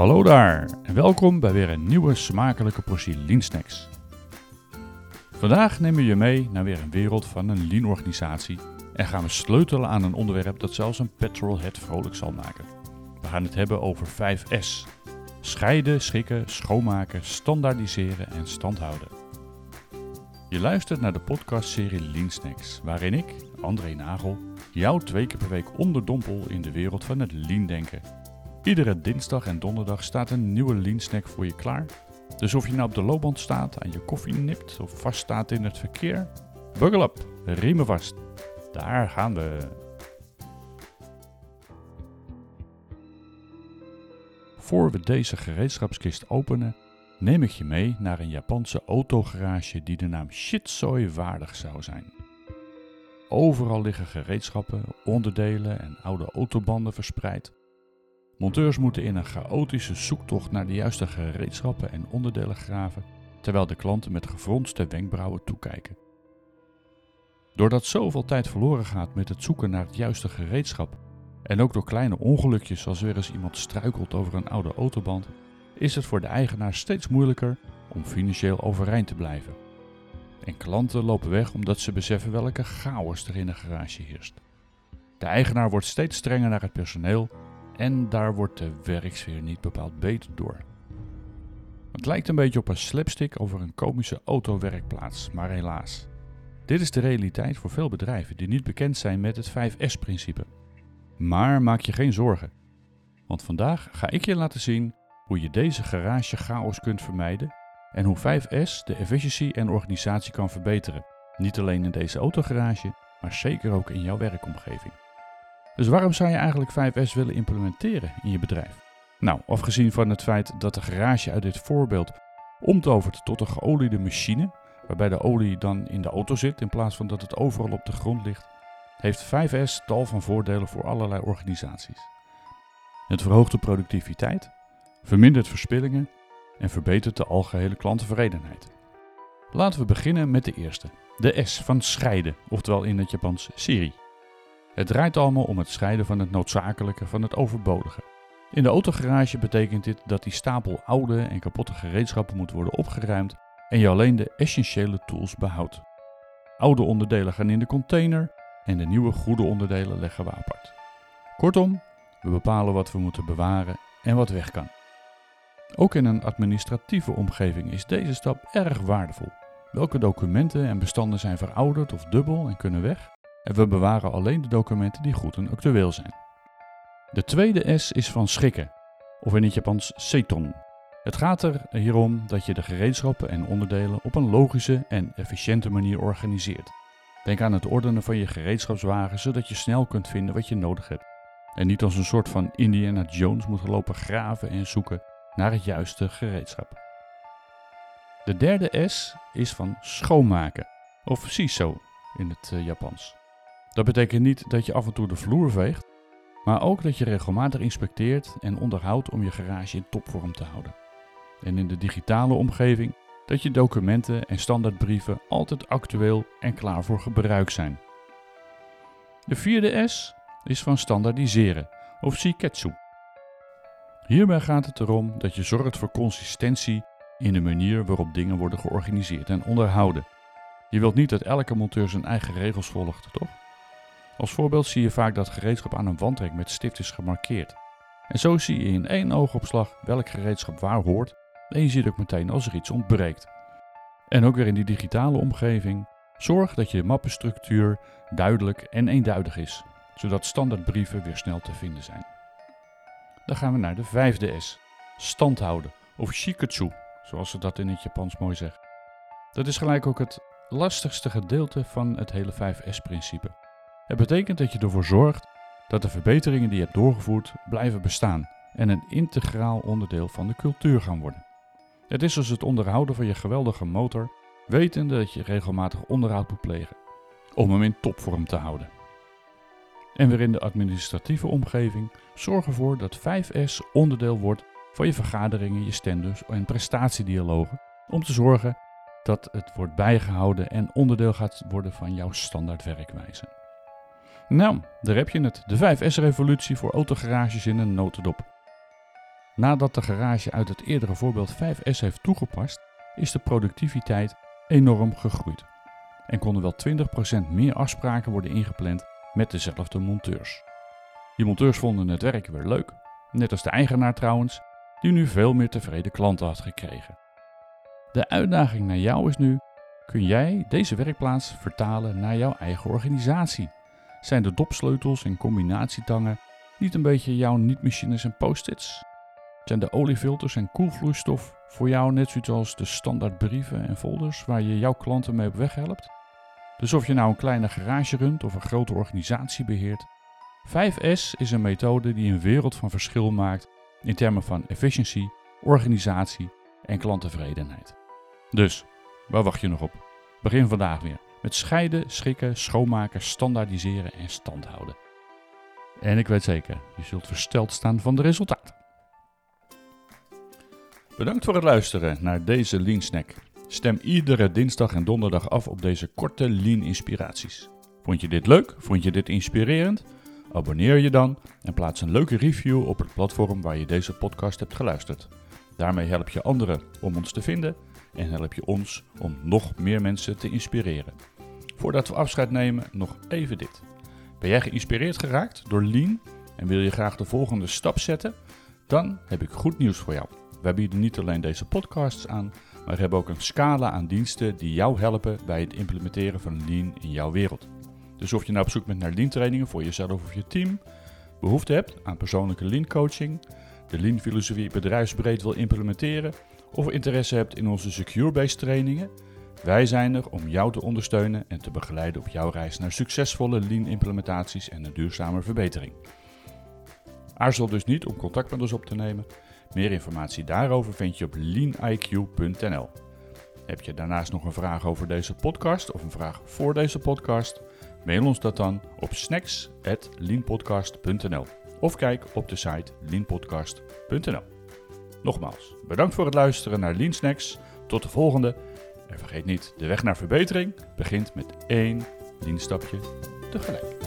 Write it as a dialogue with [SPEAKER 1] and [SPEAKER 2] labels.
[SPEAKER 1] Hallo daar en welkom bij weer een nieuwe smakelijke portie Lean Snacks. Vandaag nemen we je mee naar weer een wereld van een Lean organisatie en gaan we sleutelen aan een onderwerp dat zelfs een petrolhead vrolijk zal maken. We gaan het hebben over 5S. Scheiden, schikken, schoonmaken, standaardiseren en standhouden. Je luistert naar de podcastserie Lean Snacks, waarin ik, André Nagel, jou twee keer per week onderdompel in de wereld van het lean denken. Iedere dinsdag en donderdag staat een nieuwe lean snack voor je klaar. Dus of je nou op de loopband staat, aan je koffie nipt of vast staat in het verkeer, buckle up, riemen vast. Daar gaan we. Voor we deze gereedschapskist openen, neem ik je mee naar een Japanse autogarage die de naam Shitsoi waardig zou zijn. Overal liggen gereedschappen, onderdelen en oude autobanden verspreid. Monteurs moeten in een chaotische zoektocht naar de juiste gereedschappen en onderdelen graven, terwijl de klanten met gefronste wenkbrauwen toekijken. Doordat zoveel tijd verloren gaat met het zoeken naar het juiste gereedschap, en ook door kleine ongelukjes zoals weer eens iemand struikelt over een oude autoband, is het voor de eigenaar steeds moeilijker om financieel overeind te blijven. En klanten lopen weg omdat ze beseffen welke chaos er in de garage heerst. De eigenaar wordt steeds strenger naar het personeel en daar wordt de werksfeer niet bepaald beter door. Het lijkt een beetje op een slapstick over een komische autowerkplaats, maar helaas. Dit is de realiteit voor veel bedrijven die niet bekend zijn met het 5S-principe. Maar maak je geen zorgen, want vandaag ga ik je laten zien hoe je deze garage chaos kunt vermijden en hoe 5S de efficiëntie en organisatie kan verbeteren. Niet alleen in deze autogarage, maar zeker ook in jouw werkomgeving. Dus waarom zou je eigenlijk 5S willen implementeren in je bedrijf? Nou, afgezien van het feit dat de garage uit dit voorbeeld omtovert tot een geoliede machine, waarbij de olie dan in de auto zit in plaats van dat het overal op de grond ligt, heeft 5S tal van voordelen voor allerlei organisaties. Het verhoogt de productiviteit, vermindert verspillingen en verbetert de algehele klanttevredenheid. Laten we beginnen met de eerste, de S van scheiden, oftewel in het Japans serie. Het draait allemaal om het scheiden van het noodzakelijke van het overbodige. In de autogarage betekent dit dat die stapel oude en kapotte gereedschappen moet worden opgeruimd en je alleen de essentiële tools behoudt. Oude onderdelen gaan in de container en de nieuwe goede onderdelen leggen we apart. Kortom, we bepalen wat we moeten bewaren en wat weg kan. Ook in een administratieve omgeving is deze stap erg waardevol. Welke documenten en bestanden zijn verouderd of dubbel en kunnen weg? En we bewaren alleen de documenten die goed en actueel zijn. De tweede S is van schikken, of in het Japans seton. Het gaat er hierom dat je de gereedschappen en onderdelen op een logische en efficiënte manier organiseert. Denk aan het ordenen van je gereedschapswagen zodat je snel kunt vinden wat je nodig hebt. En niet als een soort van Indiana Jones moet lopen graven en zoeken naar het juiste gereedschap. De derde S is van schoonmaken, of shiso in het uh, Japans. Dat betekent niet dat je af en toe de vloer veegt, maar ook dat je regelmatig inspecteert en onderhoudt om je garage in topvorm te houden. En in de digitale omgeving dat je documenten en standaardbrieven altijd actueel en klaar voor gebruik zijn. De vierde S is van standaardiseren, of shiketsu. Hierbij gaat het erom dat je zorgt voor consistentie in de manier waarop dingen worden georganiseerd en onderhouden. Je wilt niet dat elke monteur zijn eigen regels volgt, toch? Als voorbeeld zie je vaak dat gereedschap aan een wandrek met stift is gemarkeerd. En zo zie je in één oogopslag welk gereedschap waar hoort en je ziet ook meteen als er iets ontbreekt. En ook weer in die digitale omgeving, zorg dat je mappenstructuur duidelijk en eenduidig is, zodat standaardbrieven weer snel te vinden zijn. Dan gaan we naar de vijfde S, standhouden of shiketsu, zoals ze dat in het Japans mooi zeggen. Dat is gelijk ook het lastigste gedeelte van het hele 5S-principe. Het betekent dat je ervoor zorgt dat de verbeteringen die je hebt doorgevoerd blijven bestaan en een integraal onderdeel van de cultuur gaan worden. Het is als het onderhouden van je geweldige motor, wetende dat je regelmatig onderhoud moet plegen, om hem in topvorm te houden. En weer in de administratieve omgeving, zorg ervoor dat 5S onderdeel wordt van je vergaderingen, je standards en prestatiedialogen, om te zorgen dat het wordt bijgehouden en onderdeel gaat worden van jouw standaard werkwijze. Nou, daar heb je het. De 5S-revolutie voor autogarages in een notendop. Nadat de garage uit het eerdere voorbeeld 5S heeft toegepast, is de productiviteit enorm gegroeid. En konden wel 20% meer afspraken worden ingepland met dezelfde monteurs. Die monteurs vonden het werk weer leuk, net als de eigenaar trouwens, die nu veel meer tevreden klanten had gekregen. De uitdaging naar jou is nu: kun jij deze werkplaats vertalen naar jouw eigen organisatie? Zijn de dopsleutels en combinatietangen niet een beetje jouw niet-machines en post-its? Zijn de oliefilters en koelvloeistof voor jou net zoiets als de standaard brieven en folders waar je jouw klanten mee op weg helpt? Dus of je nou een kleine garage runt of een grote organisatie beheert, 5S is een methode die een wereld van verschil maakt in termen van efficiëntie, organisatie en klanttevredenheid. Dus, waar wacht je nog op? Begin vandaag weer met scheiden, schikken, schoonmaken, standaardiseren en standhouden. En ik weet zeker, je zult versteld staan van de resultaten. Bedankt voor het luisteren naar deze Lean Snack. Stem iedere dinsdag en donderdag af op deze korte Lean inspiraties. Vond je dit leuk? Vond je dit inspirerend? Abonneer je dan en plaats een leuke review op het platform waar je deze podcast hebt geluisterd. Daarmee help je anderen om ons te vinden en help je ons om nog meer mensen te inspireren. Voordat we afscheid nemen, nog even dit. Ben jij geïnspireerd geraakt door Lean en wil je graag de volgende stap zetten? Dan heb ik goed nieuws voor jou. Wij bieden niet alleen deze podcasts aan, maar hebben ook een scala aan diensten die jou helpen bij het implementeren van Lean in jouw wereld. Dus of je nou op zoek bent naar Lean trainingen voor jezelf of je team, behoefte hebt aan persoonlijke Lean coaching, de Lean filosofie bedrijfsbreed wil implementeren of interesse hebt in onze Secure-based trainingen, wij zijn er om jou te ondersteunen en te begeleiden op jouw reis naar succesvolle Lean implementaties en een duurzame verbetering. Aarzel dus niet om contact met ons op te nemen. Meer informatie daarover vind je op leaniq.nl. Heb je daarnaast nog een vraag over deze podcast of een vraag voor deze podcast? Mail ons dat dan op snacks.leanpodcast.nl of kijk op de site leanpodcast.nl. Nogmaals, bedankt voor het luisteren naar Lean Snacks. Tot de volgende. En vergeet niet, de weg naar verbetering begint met één Lean stapje tegelijk.